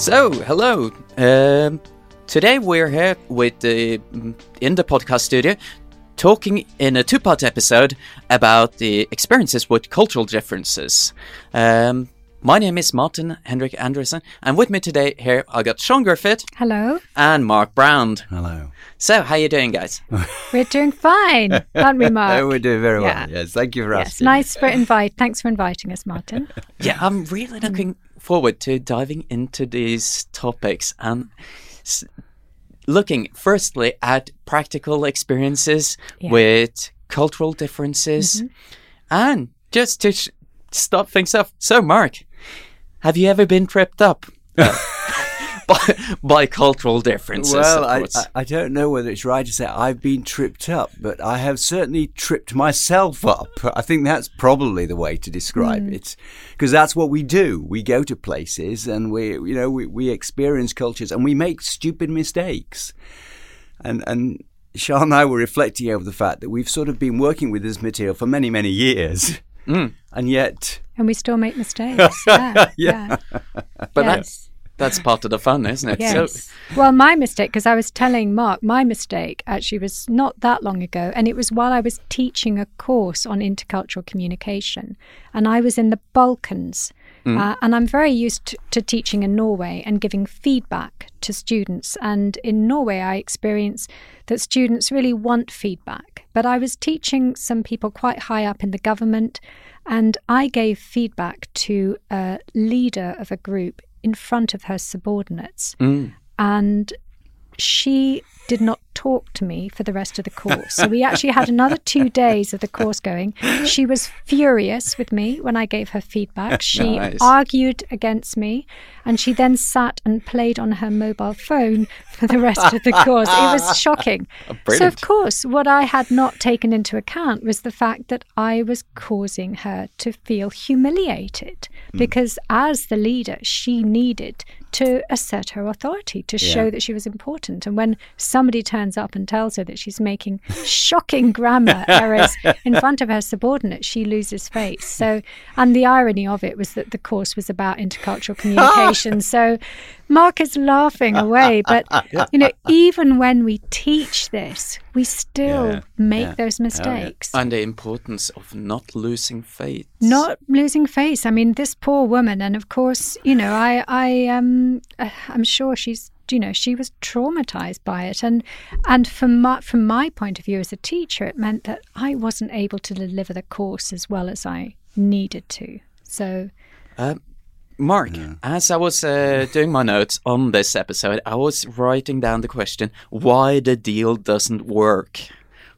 So, hello. Um, today we're here with the in the podcast studio, talking in a two-part episode about the experiences with cultural differences. Um, my name is Martin Hendrik Andresen, and with me today here I got Siân Griffith Hello. and Mark Brown. Hello. So, how you doing, guys? We're doing fine, aren't we, Mark? we're doing very Yeah. well. Yes, thank you for yes. asking. Nice for invite. Thanks for inviting us, Martin. yeah, I'm really looking forward to diving into these topics and s- looking firstly at practical experiences Yeah. with cultural differences mm-hmm. and just to sh- start things off. So, Mark, have you ever been tripped up? uh, by, by cultural differences. Well, I. I, I don't know whether it's right to say I've been tripped up, but I have certainly tripped myself up. I think that's probably the way to describe it, because that's what we do. We go to places and we, you know, we, we experience cultures and we make stupid mistakes. And and Siân and I were reflecting over the fact that we've sort of been working with this material for many many years, and yet And we still make mistakes. Yeah. yeah. but yes. That's, that's part of the fun, isn't it? Yes. well, my mistake, because I was telling Mark, my mistake actually was not that long ago. And it was while I was teaching a course on intercultural communication. And I was in the Balkans. Uh, and I'm very used to, to teaching in Norway and giving feedback to students. And in Norway, I experience that students really want feedback. But I was teaching some people quite high up in the government, and I gave feedback to a leader of a group in front of her subordinates. Mm. And she did not talk to me for the rest of the course. So we actually had another two days of the course going. She was furious with me when I gave her feedback. She Nice. argued against me, and she then sat and played on her mobile phone for the rest of the course. It was shocking. Oh, so, of course, what I had not taken into account was the fact that I was causing her to feel humiliated hmm. because, as the leader, she needed to assert her authority, to show that she was important. And when somebody turns up and tells her that she's making shocking grammar errors in front of her subordinate, she loses face. So, and the irony of it was that the course was about intercultural communication. so, Mark is laughing away, but you know, even when we teach this, we still Yeah, make yeah. those mistakes. and the importance of not losing faith. Not losing face. I mean, this poor woman, and of course, you know, I, I, um, uh, I'm sure she's, you know, she was traumatized by it, and and from my from my point of view as a teacher, it meant that I wasn't able to deliver the course as well as I needed to. So, Mark, as I was uh, doing my notes on this episode, I was writing down the question why the deal doesn't work.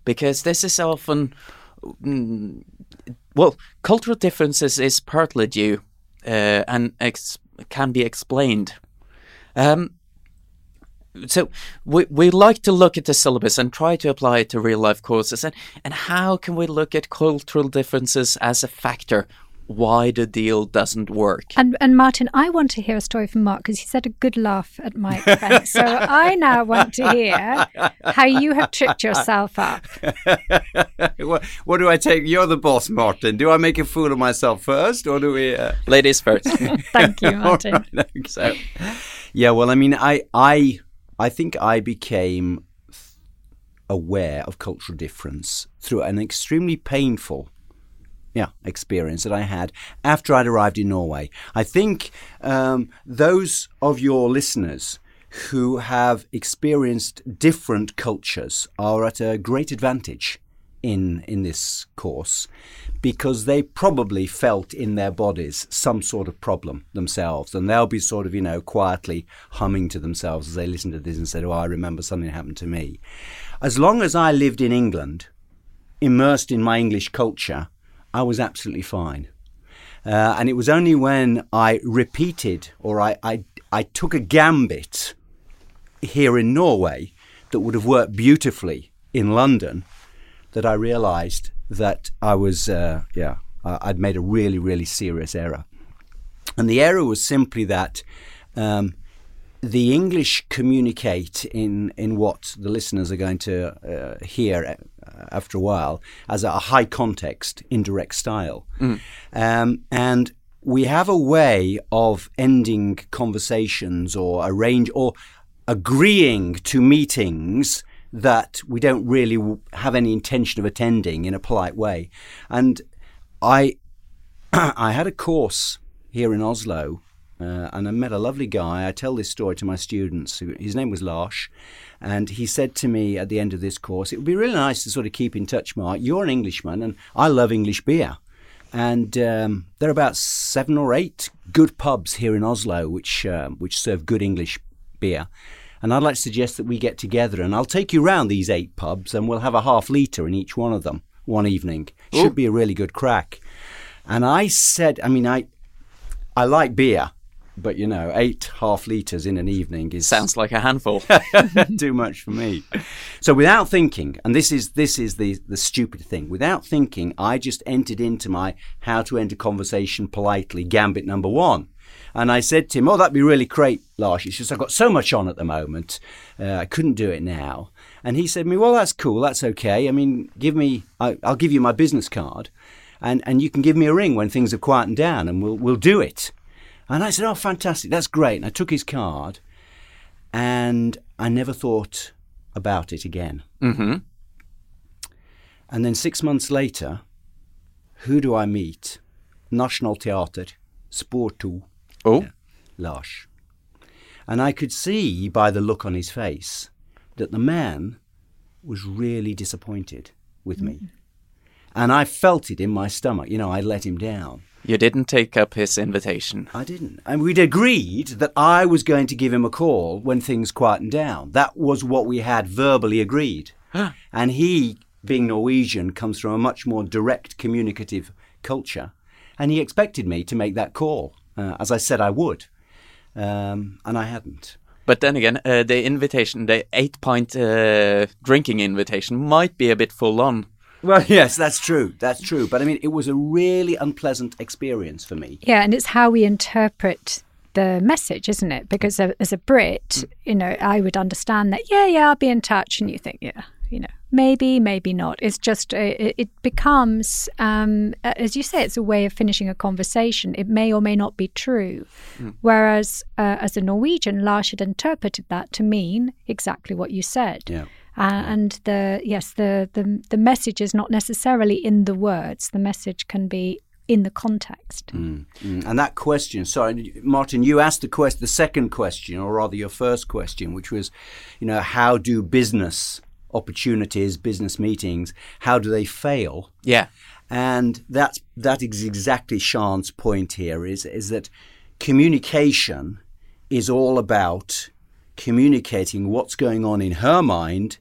Because this is often, mm, well, cultural differences is partly due uh, and ex- can be explained. Um, so we, we like to look at the syllabus and try to apply it to real life courses. And, and how can we look at cultural differences as a factor why the deal doesn't work? and and Martin, I want to hear a story from Mark because he said a good laugh at my expense. so I now want to hear how you have tripped yourself up. what, what do I take? You're the boss, Martin. Do I make a fool of myself first, or do we? Uh... Ladies first. Thank you, Martin. All right, okay. So, yeah, well, I mean, I, I, I think I became aware of cultural difference through an extremely painful, yeah, experience that I had after I'd arrived in Norway. I think um, those of your listeners who have experienced different cultures are at a great advantage in in this course because they probably felt in their bodies some sort of problem themselves. And they'll be sort of you know quietly humming to themselves as they listen to this and said oh I remember something happened to me. As long as I lived in England immersed in my English culture I was absolutely fine. Uh, and it was only when I repeated or I, I I took a gambit here in Norway that would have worked beautifully in London that I realized that I was, uh, yeah, I- I'd made a really, really serious error. And the error was simply that um, the English communicate in, in what the listeners are going to uh, hear uh, after a while as a high context, indirect style. Um, and we have a way of ending conversations or arrange or agreeing to meetings that we don't really have any intention of attending in a polite way. And I, I had a course here in Oslo, uh, and I met a lovely guy. I tell this story to my students. His name was Lars, and he said to me at the end of this course, "It would be really nice to sort of keep in touch, Mark. You're an Englishman, and I love English beer." And um, there are about seven or eight good pubs here in Oslo which um, which serve good English beer. And I'd like to suggest that we get together and I'll take you round these eight pubs and we'll have a half litre in each one of them one evening. Should be a really good crack. And I said, I mean, I I like beer, but you know, eight half litres in an evening is Sounds like a handful. too much for me. So without thinking, and this is this is the the stupid thing. Without thinking, I just entered into my how to end a conversation politely gambit number one. And I said to him, "Oh, that'd be really great, Lars. It's just I've got so much on at the moment, uh, I couldn't do it now." And he said to me, "Well, that's cool. That's okay. I mean, give me, I, I'll give you my business card, and and you can give me a ring when things have quietened down, and we'll we'll do it." And I said, "Oh, fantastic. That's great." And I took his card, and I never thought about it again. hmm And then six months later, who do I meet? Nationalteater, Spår 2, Oh, Lars. And I could see by the look on his face that the man was really disappointed with me. Mm. And I felt it in my stomach. You know, I let him down. you didn't take up his invitation. I didn't. And we'd agreed that I was going to give him a call when things quietened down. That was what we had verbally agreed. and he, being Norwegian, comes from a much more direct communicative culture. And he expected me to make that call, uh, as I said I would. Um, and I hadn't. But then again, uh, the invitation, the eight pint uh, drinking invitation, might be a bit full on. Well, yes, that's true. That's true. But I mean, it was a really unpleasant experience for me. Yeah, and it's how we interpret the message, isn't it? Because as a Brit, you know, I would understand that. Yeah, yeah, I'll be in touch, and you think, yeah, you know, maybe, maybe not. It's just uh, it, it becomes, um, as you say, it's a way of finishing a conversation. It may or may not be true. Whereas, uh, as a Norwegian, Lars had interpreted that to mean exactly what you said. Yeah. Uh, and the yes, the, the the message is not necessarily in the words. The message can be in the context. Mm. And that question, sorry, Martin, you asked the quest, the second question, or rather your first question, which was, you know, how do business opportunities, business meetings, how do they fail? Yeah. And that's that is exactly Siân's point here is is that communication is all about communicating what's going on in her mind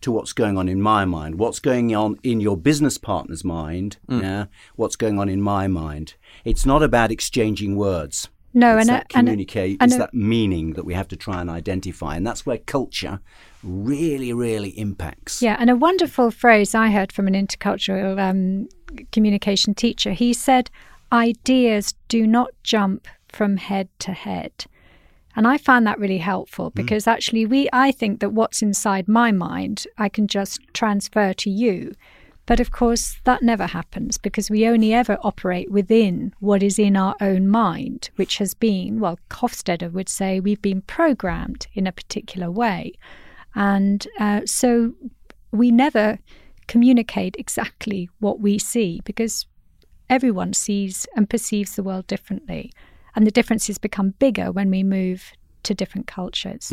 to what's going on in my mind, what's going on in your business partner's mind, mm. yeah, what's going on in my mind. It's not about exchanging words. No, it's and that communicate, and it's that meaning that we have to try and identify, and that's where culture really, really impacts. Yeah, and a wonderful phrase I heard from an intercultural um, communication teacher. He said, "Ideas do not jump from head to head." And I found that really helpful because actually we I think that what's inside my mind I can just transfer to you. But of course that never happens because we only ever operate within what is in our own mind, which has been, well, Hofstede would say we've been programmed in a particular way. And uh, so we never communicate exactly what we see because everyone sees and perceives the world differently. And the differences become bigger when we move to different cultures.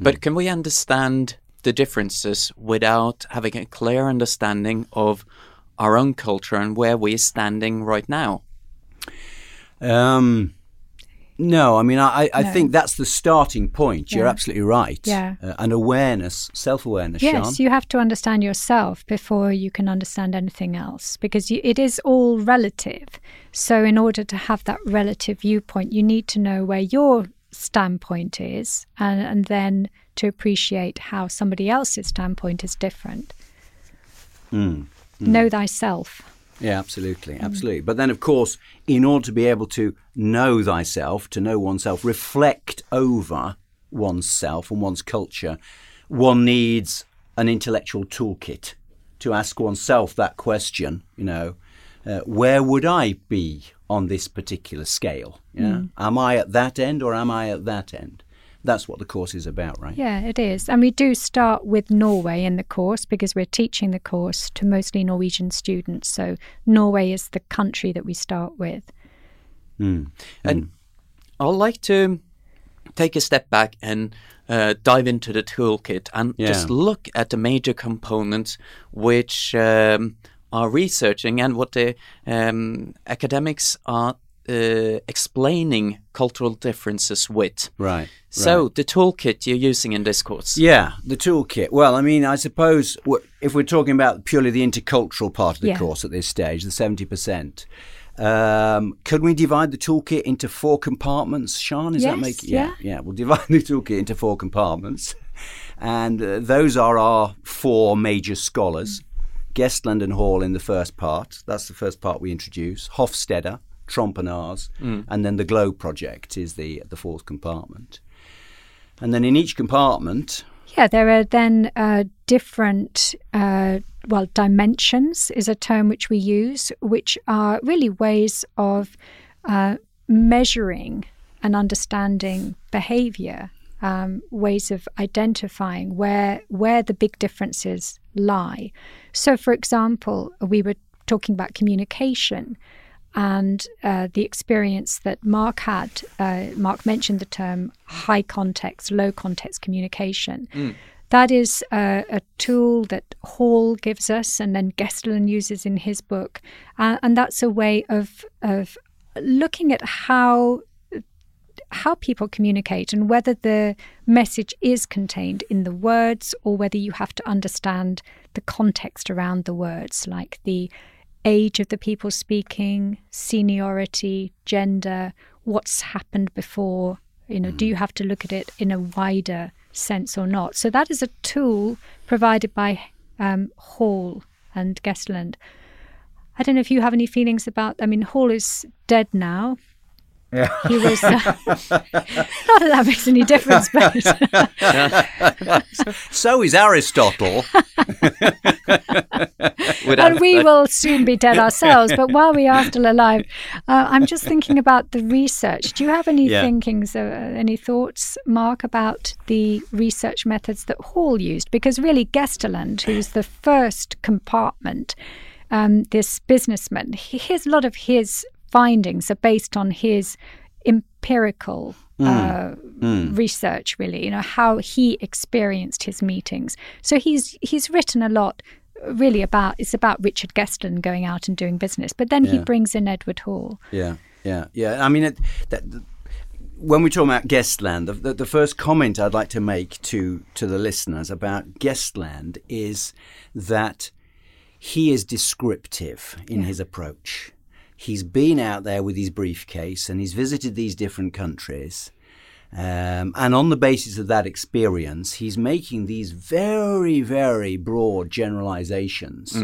But can we understand the differences without having a clear understanding of our own culture and where we're standing right now? Um, no, I mean, I, I No. think that's the starting point. You're absolutely right. Yeah. Uh, an awareness, self awareness, Yes, Siân. you have to understand yourself before you can understand anything else because you, it is all relative. So, in order to have that relative viewpoint, you need to know where your standpoint is and, and then to appreciate how somebody else's standpoint is different. Mm. Know thyself. Yeah, absolutely, absolutely. But then, of course, in order to be able to know thyself, to know oneself, reflect over oneself and one's culture, one needs an intellectual toolkit to ask oneself that question. You know, uh, where would I be on this particular scale. Yeah? Am I at that end or am I at that end? That's what the course is about, right? Yeah, it is. And we do start with Norway in the course because we're teaching the course to mostly Norwegian students. So Norway is the country that we start with. Mm. And I'd like to take a step back and uh, dive into the toolkit and Yeah. just look at the major components which um, are researching and what the um, academics are uh, explaining cultural differences with. Right. So right. the toolkit you're using in this course. Yeah, the toolkit. Well, I mean, I suppose if we're talking about purely the intercultural part of the Yeah. course at this stage, the 70%, um, can we divide the toolkit into four compartments, Siân? Is that Yes, make yeah. yeah? We'll divide the toolkit into four compartments. And uh, those are our four major scholars Gesteland and Hall in the first part. That's the first part we introduce. Hofstede, Trompenaars, and then the Globe Project is the, the fourth compartment. And then in each compartment, Yeah, there are then uh, different, uh, well, dimensions is a term which we use, which are really ways of uh, measuring and understanding behavior, um, ways of identifying where where the big differences lie. So, for example, we were talking about communication and uh, the experience that Mark had. Uh, Mark mentioned the term high context, low context communication. That is a, a tool that Hall gives us, and then Gesteland uses in his book, uh, and that's a way of of looking at how how people communicate and whether the message is contained in the words or whether you have to understand the context around the words, like the age of the people speaking, seniority, gender, what's happened before. You know, do you have to look at it in a wider sense or not? So that is a tool provided by um, Hall and Gesteland. I don't know if you have any feelings about. I mean, Hall is dead now. Yeah. He was. Uh, not that that makes any difference, but so is Aristotle. and we will soon be dead ourselves. But while we are still alive, uh, I'm just thinking about the research. Do you have any Yeah. thinkings, uh, any thoughts, Mark, about the research methods that Hall used? Because really, Gesteland, who's the first compartment, um, this businessman, he, his a lot of his findings are based on his empirical uh, research really you know how he experienced his meetings. So he's he's written a lot really about it's about Richard Gesteland going out and doing business but then he brings in Edward Hall. Yeah, yeah, yeah. I mean, it, that, th- when we talk about Gesteland, the, the, the first comment I'd like to make to to the listeners about Gesteland is that he is descriptive in his approach. He's been out there with his briefcase and he's visited these different countries. Um, and on the basis of that experience, he's making these very, very broad generalizations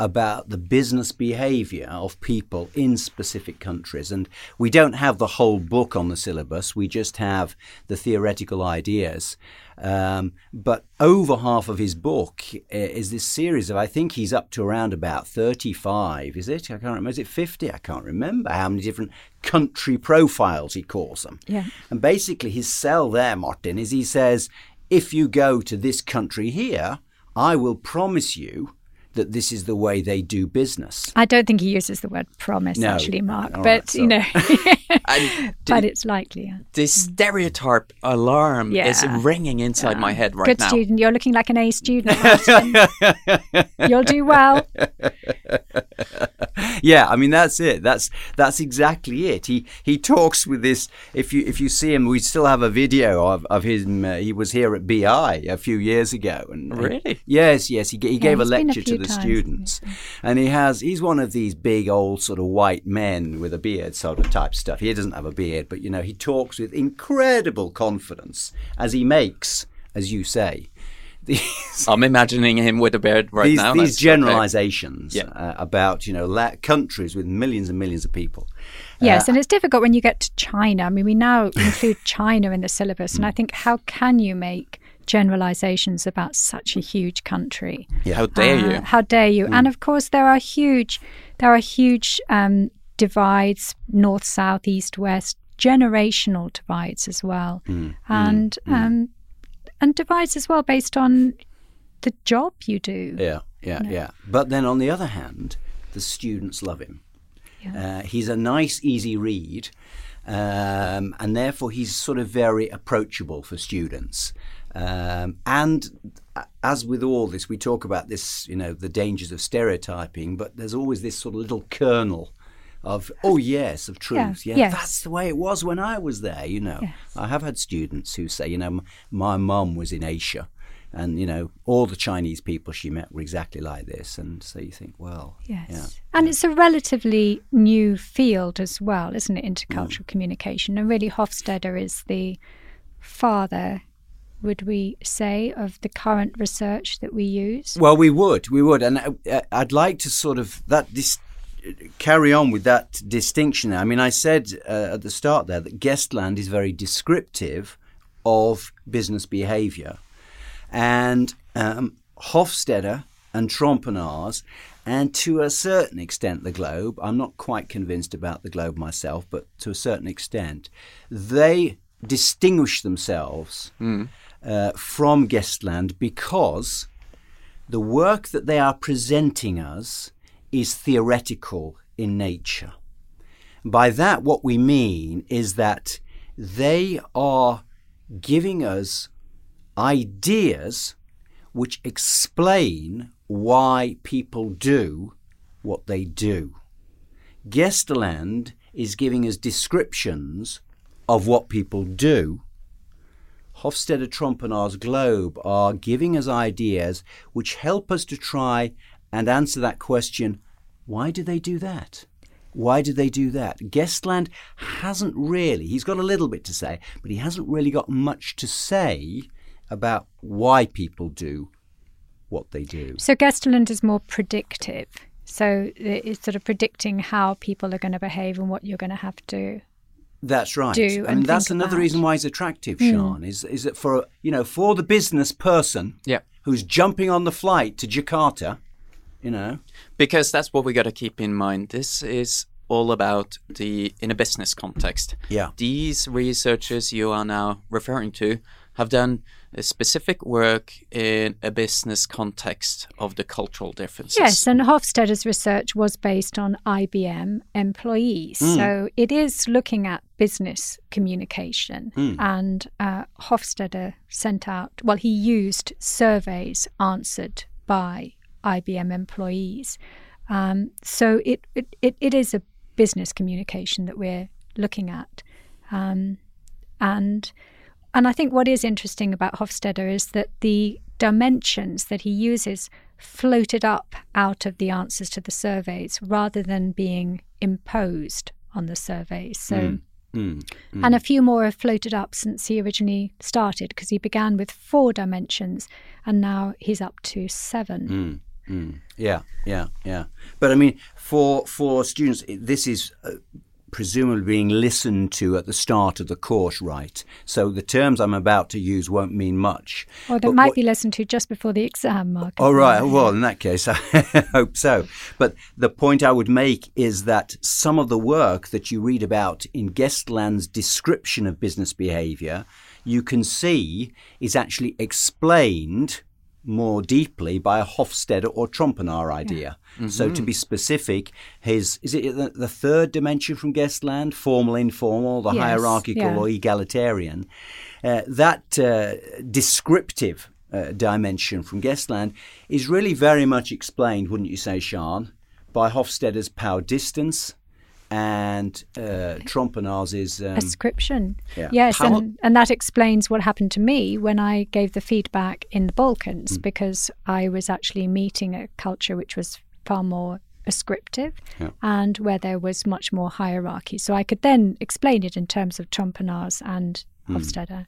about the business behavior of people in specific countries. And we don't have the whole book on the syllabus, we just have the theoretical ideas. Um, but over half of his book is this series of, I think he's up to around about 35, is it? I can't remember. Is it 50? I can't remember how many different country profiles he calls them. Yeah. And basically, his sell there, Martin, is he says, if you go to this country here, I will promise you that this is the way they do business. I don't think he uses the word promise No. actually Mark All but right, you know but it's likely yeah. the stereotype alarm is ringing inside my head right good now. student you're looking like an A student you'll do well yeah, I mean that's it. That's that's exactly it. He he talks with this. If you if you see him, we still have a video of of him. Uh, he was here at BI a few years ago, and Really? yes, yes. He, he gave a he's a lecture to few the times, students, and he has. He's one of these big old sort of white men with a beard, sort of type stuff. He doesn't have a beard, but you know he talks with incredible confidence as he makes, as you say, these I'm imagining him with a beard right these, now. these That's okay. generalizations Yeah. uh, about you know la- countries with millions and millions of people. Yes, and it's difficult when you get to China. I mean, we now include China in the syllabus, and I think how can you make generalizations about such a huge country? How dare Uh, you? How dare you? And of course, there are huge, there are huge um, divides, north, south, east, west, generational divides as well, Mm, and um, and divides as well based on the job you do. Yeah, yeah, yeah. But then on the other hand, the students love him. Uh, he's a nice, easy read, um, and therefore he's sort of very approachable for students. Um, and as with all this, we talk about this, you know, the dangers of stereotyping, but there's always this sort of little kernel of, oh yes, of truth. Yeah, yes. that's the way it was when I was there. You know, I have had students who say, you know, "M- my mum was in Asia. And you know, all the Chinese people she met were exactly like this, and so you think, well, Yes. yeah, And it's a relatively new field as well, isn't it? Intercultural Mm. communication. And really, Hofstede is the father, would we say, of the current research that we use. Well, we would, we would, and uh, I'd like to sort of that dis- carry on with that distinction. I mean, I said uh, at the start there that Gesteland is very descriptive of business behaviour, and um, Hofstede and Trompenaars, and to a certain extent the Globe. I'm not quite convinced about the Globe myself, but to a certain extent, they distinguish themselves uh, from Gesteland because the work that they are presenting us is theoretical in nature. By that, what we mean is that they are giving us ideas which explain why people do what they do. Gesteland is giving us descriptions of what people do. Hofstede Trompenaars Globe are giving us ideas which help us to try and answer that question why do they do that? Why do they do that? Gesteland hasn't really, he's got a little bit to say, but he hasn't really got much to say about why people do what they do. So Gesteland is more predictive. So it's sort of predicting how people are going to behave and what you're going to have to. That's right. do I and mean, that's another about. reason why he's attractive, hmm. Siân. Is is that for you know for the business person, Yeah. who's jumping on the flight to Jakarta, you know, because that's what we got to keep in mind. This is all about the in a business context. Yeah. These researchers you are now referring to have done a specific work in a business context of the cultural differences. Yes, and Hofstede's research was based on IBM employees. So it is looking at business communication. And uh, Hofstede sent out, well, he used surveys answered by IBM employees. Um, so it, it, it, it is a business communication that we're looking at. Um, and and I think what is interesting about Hofstede is that the dimensions that he uses floated up out of the answers to the surveys rather than being imposed on the surveys. So, hmm. Hmm. Hmm. and a few more have floated up since he originally started because he began with four dimensions and now he's up to seven. Yeah, yeah, yeah. But I mean, for for students, this is uh, presumably being listened to at the start of the course, right? So the terms I'm about to use won't mean much. Or that But might what- be listened to just before the exam, Mark. Oh, All right. right. Well, in that case, I hope so. But the point I would make is that some of the work that you read about in Gesteland's description of business behavior, you can see is actually explained more deeply by a Hofstede or Trompenaar idea. So to be specific, his is it the, the third dimension from Gesteland, formal, informal, the Yes, hierarchical yeah. or egalitarian, uh, that uh, descriptive uh, dimension from Gesteland is really very much explained, wouldn't you say, Siân, by Hofstede's power distance and uh, Trompenaars' is um, Ascription. Yeah. Yes, How- and, and that explains what happened to me when I gave the feedback in the Balkans because I was actually meeting a culture which was far more ascriptive and where there was much more hierarchy. So I could then explain it in terms of Trompenaars and Hofstede.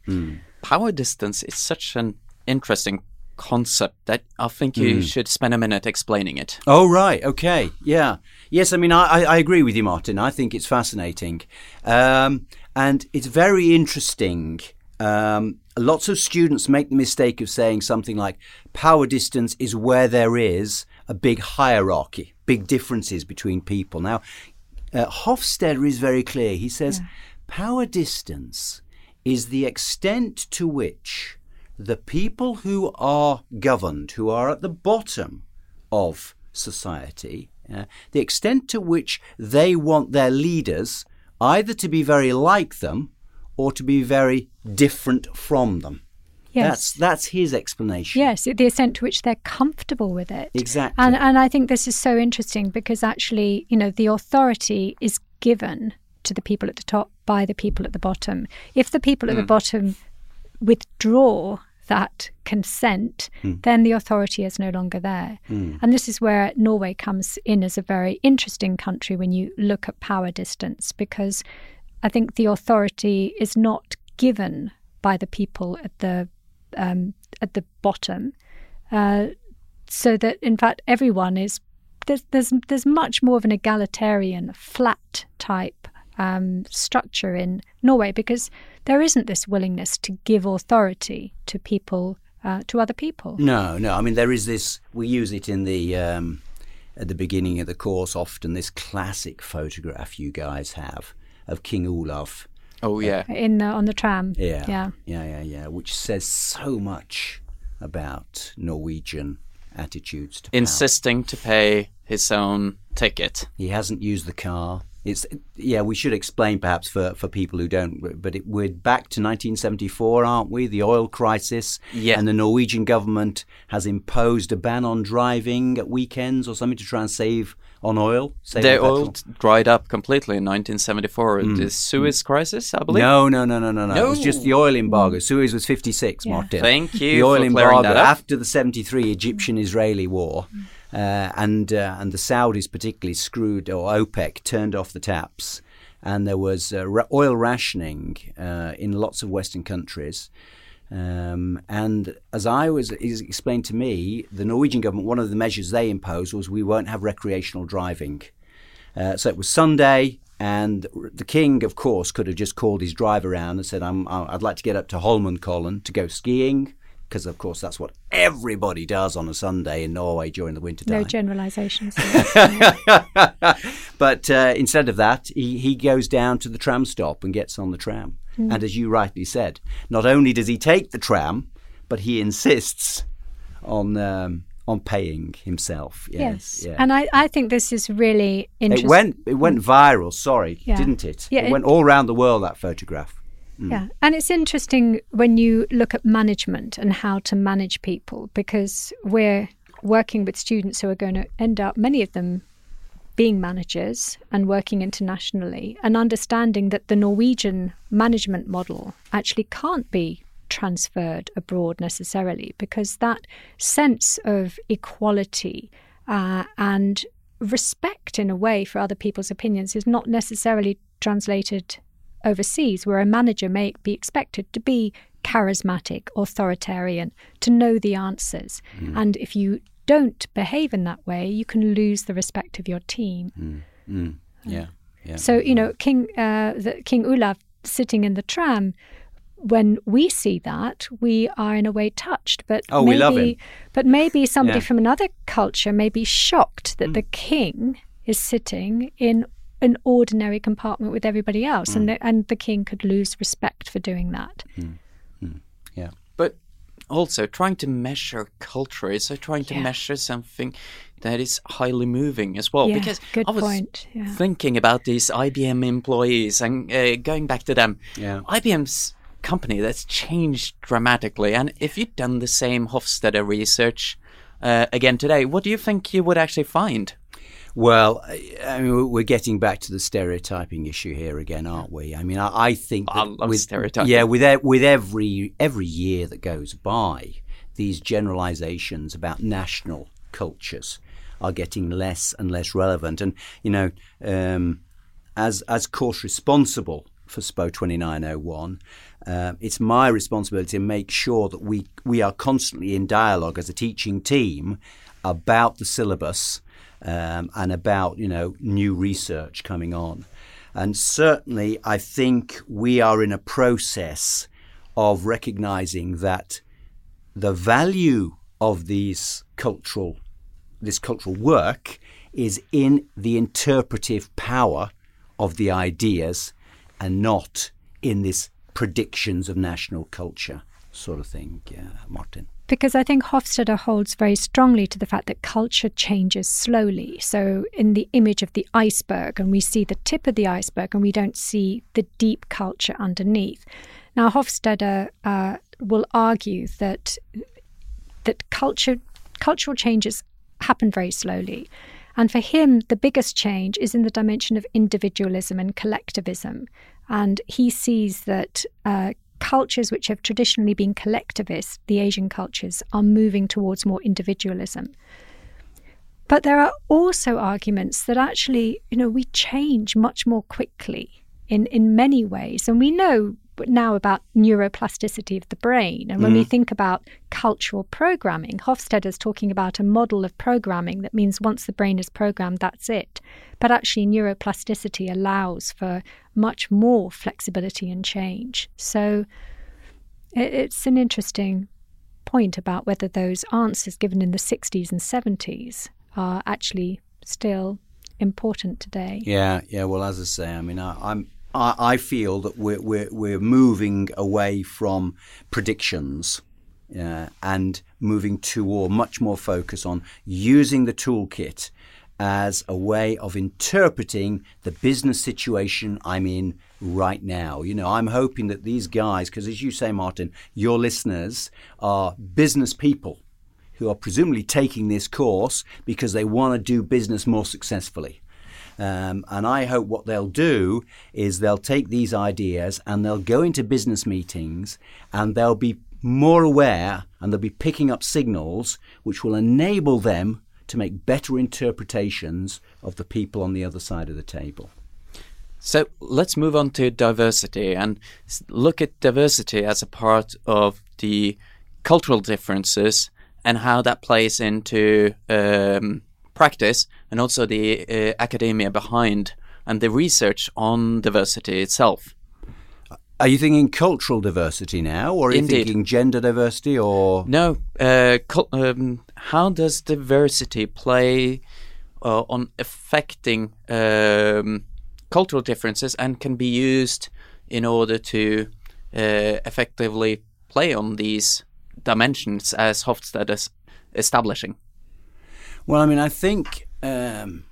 Power distance is such an interesting concept that I think you should spend a minute explaining it. Oh right, okay, yeah, yes. I mean, I, I, agree with you, Martin. I think it's fascinating, um, and it's very interesting. Um, lots of students make the mistake of saying something like power distance is where there is a big hierarchy, big differences between people. Now, uh, Hofstede is very clear. He says, power distance is the extent to which the people who are governed, who are at the bottom of society, uh, the extent to which they want their leaders either to be very like them or to be very different from them. Yes. That's that's his explanation. Yes, the extent to which they're comfortable with it. Exactly. And and I think this is so interesting because actually, you know, the authority is given to the people at the top by the people at the bottom. If the people at the bottom withdraw that consent, then the authority is no longer there. And this is where Norway comes in as a very interesting country when you look at power distance, because I think the authority is not given by the people at the um, at the bottom, uh, so that in fact everyone is there's there's there's much more of an egalitarian, flat type um, structure in Norway because there isn't this willingness to give authority to people uh, to other people. No, no. I mean, there is this. We use it in the um, at the beginning of the course often. This classic photograph you guys have of King Olav. Oh yeah. In the, on the tram, Yeah, yeah, yeah, yeah, yeah. Which says so much about Norwegian attitudes to power. Insisting to pay his own ticket. He hasn't used the car. It's yeah. We should explain perhaps for, for people who don't. But it, we're back to 1974, aren't we? The oil crisis. Yeah. And the Norwegian government has imposed a ban on driving at weekends or something to try and save on oil. Save The on oil dried up completely in 1974. Mm. The Suez Crisis, I believe. No, no, no, no, no, no. It was just the oil embargo. Suez was 56, Yeah. Martin. Thank you The oil for clearing embargo that up. after the 73 Egyptian-Israeli war. Uh, and uh, and the Saudis particularly screwed, or OPEC turned off the taps, and there was uh, ra- oil rationing uh, in lots of Western countries. Um, and as I was explained to me, the Norwegian government, one of the measures they imposed was we won't have recreational driving. Uh, so it was Sunday, and the king, of course, could have just called his driver around and said, I'm, "I'd like to get up to Holmenkollen to go skiing." Because of course that's what everybody does on a Sunday in Norway during the winter time. no generalizations. but uh, instead of that, he, he goes down to the tram stop and gets on the tram. Hmm. And as you rightly said, not only does he take the tram, but he insists on um, on paying himself. Yes, yes, yeah. and I, I think this is really interesting. it went it went viral. Sorry, Yeah. didn't it? Yeah, it it- went all around the world. That photograph. Yeah, and it's interesting when you look at management and how to manage people because we're working with students who are going to end up, many of them, being managers and working internationally and understanding that the Norwegian management model actually can't be transferred abroad necessarily because that sense of equality uh, and respect in a way for other people's opinions is not necessarily translated overseas, where a manager may be expected to be charismatic, authoritarian, to know the answers. Hmm. And if you don't behave in that way, you can lose the respect of your team. Mm. Yeah, yeah. So, you hmm. know, King, uh, the, King Olav sitting in the tram, when we see that, we are in a way touched. But Oh, maybe, we love him. But maybe somebody Yeah. from another culture may be shocked that the king is sitting in an ordinary compartment with everybody else, and the, and the king could lose respect for doing that. yeah. But also trying to measure culture is uh, trying to Yeah. measure something that is highly moving as well. Yeah, because good I was point, yeah. thinking about these IBM employees and uh, going back to them. Yeah. IBM's company that's changed dramatically. And if you'd done the same Hofstede research uh, again today, what do you think you would actually find? Well, I mean, we're getting back to the stereotyping issue here again, aren't we? I mean, I, I think I love with, stereotyping. Yeah, with e- with every every year that goes by, these generalizations about national cultures are getting less and less relevant. And you know, um, as as course responsible for SPÅ 2901, uh, it's my responsibility to make sure that we we are constantly in dialogue as a teaching team about the syllabus um, and about you know new research coming on. And certainly, I think we are in a process of recognizing that the value of these cultural this cultural work is in the interpretive power of the ideas and not in this predictions of national culture sort of thing, yeah, Martin because I think Hofstede holds very strongly to the fact that culture changes slowly. So, in the image of the iceberg, and we see the tip of the iceberg and we don't see the deep culture underneath. Now, Hofstede uh, will argue that that culture cultural changes happen very slowly. And for him, the biggest change is in the dimension of individualism and collectivism. And he sees that uh, cultures which have traditionally been collectivist, the Asian cultures, are moving towards more individualism. But there are also arguments that actually, you know, we change much more quickly in, in many ways. And we know now about neuroplasticity of the brain. And when mm. we think about cultural programming, Hofstede is talking about a model of programming that means once the brain is programmed, that's it. But actually, neuroplasticity allows for much more flexibility and change. So it, it's an interesting point about whether those answers given in the 60s and 70s are actually still important today. Yeah, yeah. Well, as I say, I mean, I, I'm I, feel that we're, we're, we're moving away from predictions uh, and moving toward much more focus on using the toolkit as a way of interpreting the business situation I'm in right now. You know, I'm hoping that these guys, because as you say, Martin, your listeners are business people who are presumably taking this course because they want to do business more successfully. Um, and I hope what they'll do is they'll take these ideas and they'll go into business meetings and they'll be more aware and they'll be picking up signals which will enable them to make better interpretations of the people on the other side of the table. So let's move on to diversity and look at diversity as a part of the cultural differences and how that plays into um, practice and also the uh, academia behind and the research on diversity itself. Are you thinking cultural diversity now, or are you Indeed. thinking gender diversity, or no? Uh, um, how does diversity play uh, on affecting um, cultural differences and can be used in order to uh, effectively play on these dimensions as Hofstede is establishing? Well, I mean, I think um,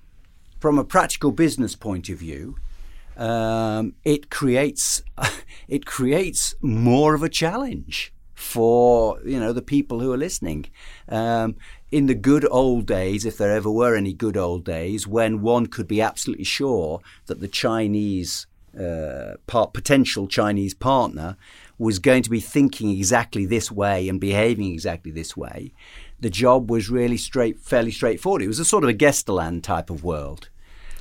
from a practical business point of view, um, it creates it creates more of a challenge for you know the people who are listening. Um, in the good old days, if there ever were any good old days, when one could be absolutely sure that the Chinese uh, part, potential Chinese partner was going to be thinking exactly this way and behaving exactly this way, the job was really straight, fairly straightforward. It was a sort of a Gesteland type of world.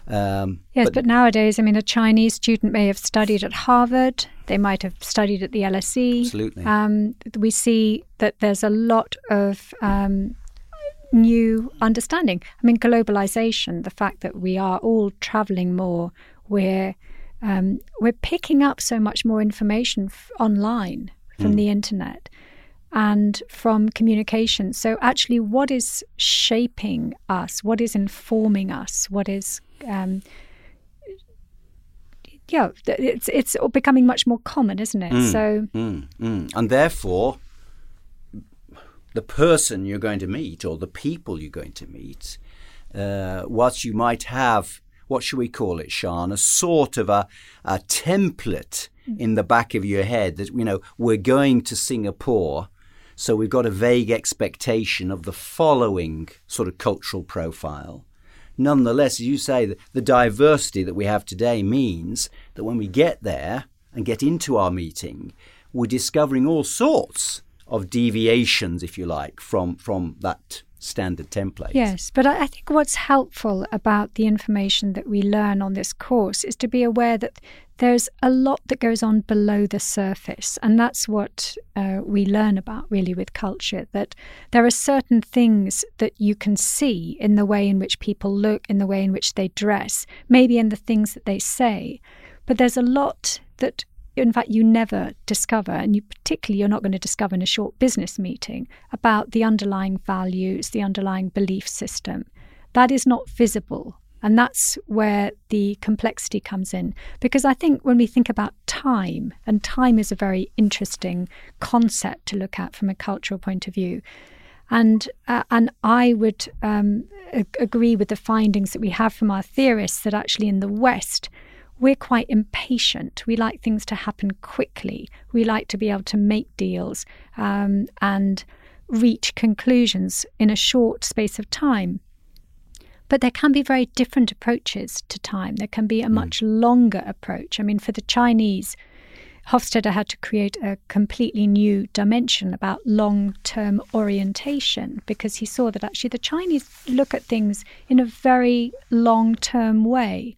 Um, yes, but, but, nowadays, I mean, a Chinese student may have studied at Harvard. They might have studied at the LSE. Absolutely. Um, we see that there's a lot of um, new understanding. I mean, globalization, the fact that we are all traveling more, we're um, we're picking up so much more information f- online from mm. the internet and from communication. So, actually, what is shaping us? What is informing us? What is um, yeah, it's it's becoming much more common, isn't it? Mm, so, mm, mm. and therefore, the person you're going to meet or the people you're going to meet, uh, what you might have, what should we call it, Siân? A sort of a, a template mm. in the back of your head that you know we're going to Singapore so we've got a vague expectation of the following sort of cultural profile. Nonetheless, as you say, the diversity that we have today means that when we get there and get into our meeting, we're discovering all sorts of deviations, if you like, from, from that standard template. Yes, but I think what's helpful about the information that we learn on this course is to be aware that there's a lot that goes on below the surface. And that's what uh, we learn about really with culture that there are certain things that you can see in the way in which people look, in the way in which they dress, maybe in the things that they say. But there's a lot that in fact you never discover and you particularly you're not going to discover in a short business meeting about the underlying values the underlying belief system that is not visible And that's where the complexity comes in. Because I think when we think about time, and time is a very interesting concept to look at from a cultural point of view. And, uh, and I would um, ag- agree with the findings that we have from our theorists that actually in the West, we're quite impatient. We like things to happen quickly. We like to be able to make deals um, and reach conclusions in a short space of time. But there can be very different approaches to time. There can be a much longer approach. I mean, for the Chinese, Hofstede had to create a completely new dimension about long term orientation because he saw that actually the Chinese look at things in a very long term way.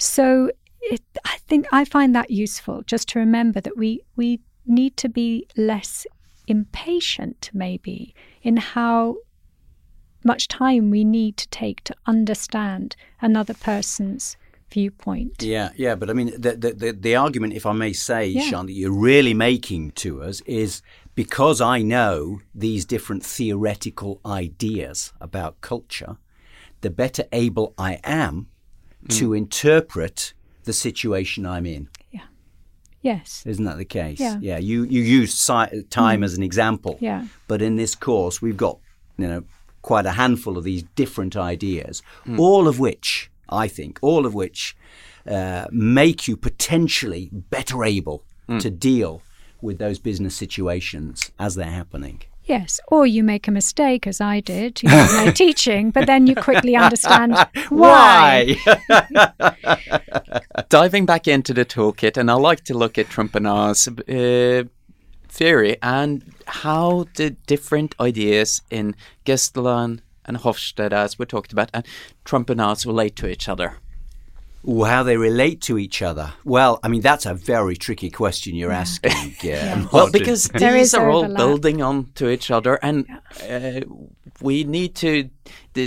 So it, I think I find that useful just to remember that we, we need to be less impatient, maybe, in how much time we need to take to understand another person's viewpoint. Yeah, yeah, but I mean, the the, the, the argument, if I may say, Yeah. Siân, that you're really making to us is because I know these different theoretical ideas about culture, the better able I am to mm. interpret the situation I'm in. Yeah. Yes. Isn't that the case? Yeah. yeah. you you use si- time mm. as an example. Yeah. But in this course, we've got you know quite a handful of these different ideas, mm. all of which I think, all of which uh, make you potentially better able to deal with those business situations as they're happening. Yes. Or you make a mistake, as I did, you know, my teaching, but then you quickly understand why. Diving back into the toolkit, and I like to look at Trompenaars' uh, theory and how the different ideas in Gesteland and Hofstede, as we talked about, and Trompenaars relate to each other. Ooh, how they relate to each other. Well, I mean, that's a very tricky question you're asking. Yeah. Well, because There these are all building on to each other, and uh, we need to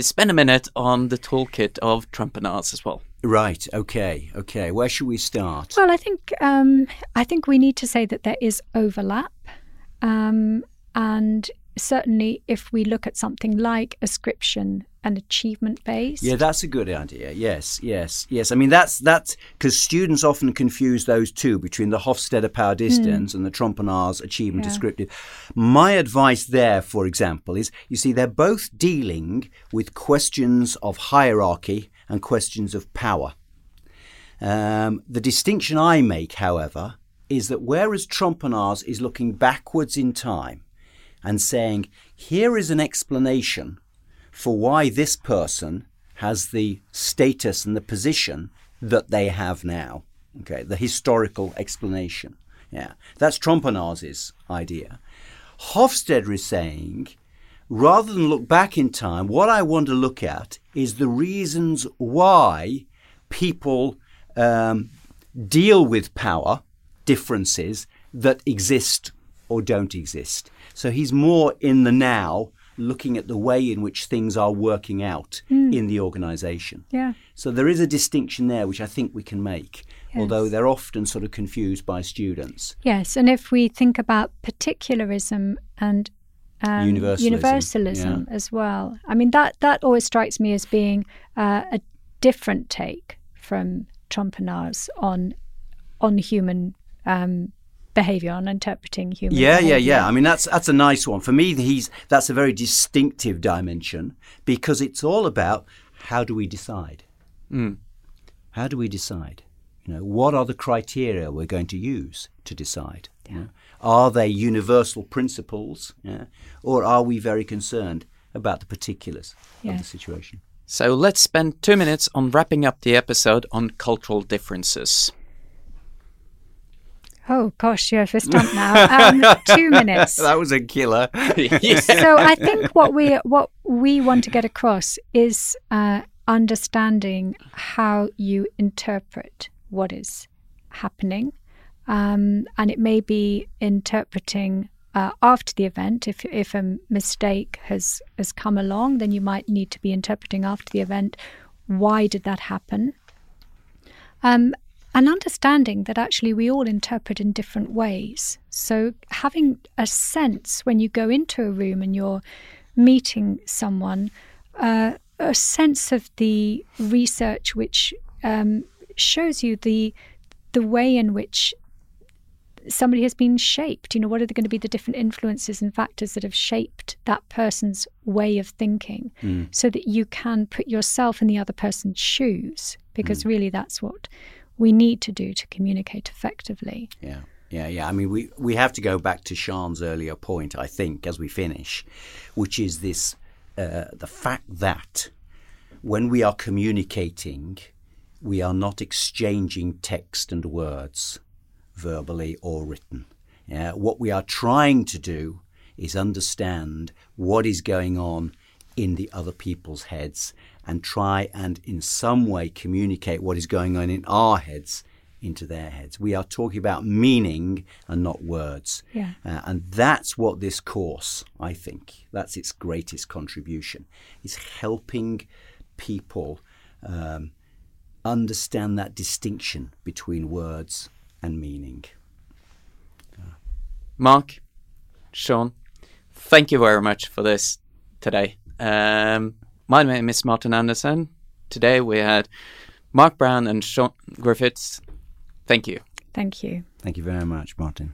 spend a minute on the toolkit of Trompenaars as well. Right. Okay. Okay. Where should we start? Well, I think um, I think we need to say that there is overlap, um, and certainly if we look at something like ascription and achievement based, Yeah, that's a good idea. Yes, yes, yes. I mean, that's that's because students often confuse those two between the Hofstede power distance and the Trompenaars achievement Yeah. descriptive. My advice there, for example, is you see they're both dealing with questions of hierarchy and questions of power. Um, the distinction I make, however, is that whereas Trompenaars is looking backwards in time and saying, here is an explanation for why this person has the status and the position that they have now. Okay, the historical explanation. Yeah, that's Trompenaars' idea. Hofstede is saying, rather than look back in time, what I want to look at is the reasons why people um, deal with power differences that exist or don't exist. So he's more in the now, looking at the way in which things are working out in the organization. yeah, So there is a distinction there which I think we can make, although they're often sort of confused by students. yes. And if we think about particularism and um, Universalism, universalism as well, I mean that that always strikes me as being uh, a different take from Trompenaars on on human um, behavior, on interpreting human. Yeah, yeah, behavior. yeah. I mean, that's that's a nice one for me. He's that's a very distinctive dimension because it's all about how do we decide? Hmm. How do we decide? You know, what are the criteria we're going to use to decide? you know? Are they universal principles, yeah? or are we very concerned about the particulars of the situation? So let's spend two minutes on wrapping up the episode on cultural differences. Oh gosh, you're for stump now. Um, two minutes. That was a killer. so I think what we what we want to get across is uh, understanding how you interpret what is happening, um, and it may be interpreting uh, after the event. If if a mistake has has come along, then you might need to be interpreting after the event. Why did that happen? Um, and understanding that actually we all interpret in different ways. So having a sense when you go into a room and you're meeting someone, uh, a sense of the research which um, shows you the the way in which somebody has been shaped. You know, what are going to be the different influences and factors that have shaped that person's way of thinking, mm. so that you can put yourself in the other person's shoes. Because mm. really, that's what we need to do to communicate effectively. Yeah. Yeah, yeah. I mean, we, we have to go back to Siân's earlier point, I think, as we finish, which is this uh, the fact that when we are communicating, we are not exchanging text and words verbally or written. Yeah, what we are trying to do is understand what is going on in the other people's heads and try and in some way communicate what is going on in our heads into their heads. We are talking about meaning and not words. Yeah. Uh, and that's what this course, I think, that's its greatest contribution, is helping people um, understand that distinction between words and meaning. Mark, Siân, thank you very much for this today. Um, my name is Martin Andresen. Today we had Mark Brown and Siân Griffiths Thank you. Thank you. Thank you very much, Martin.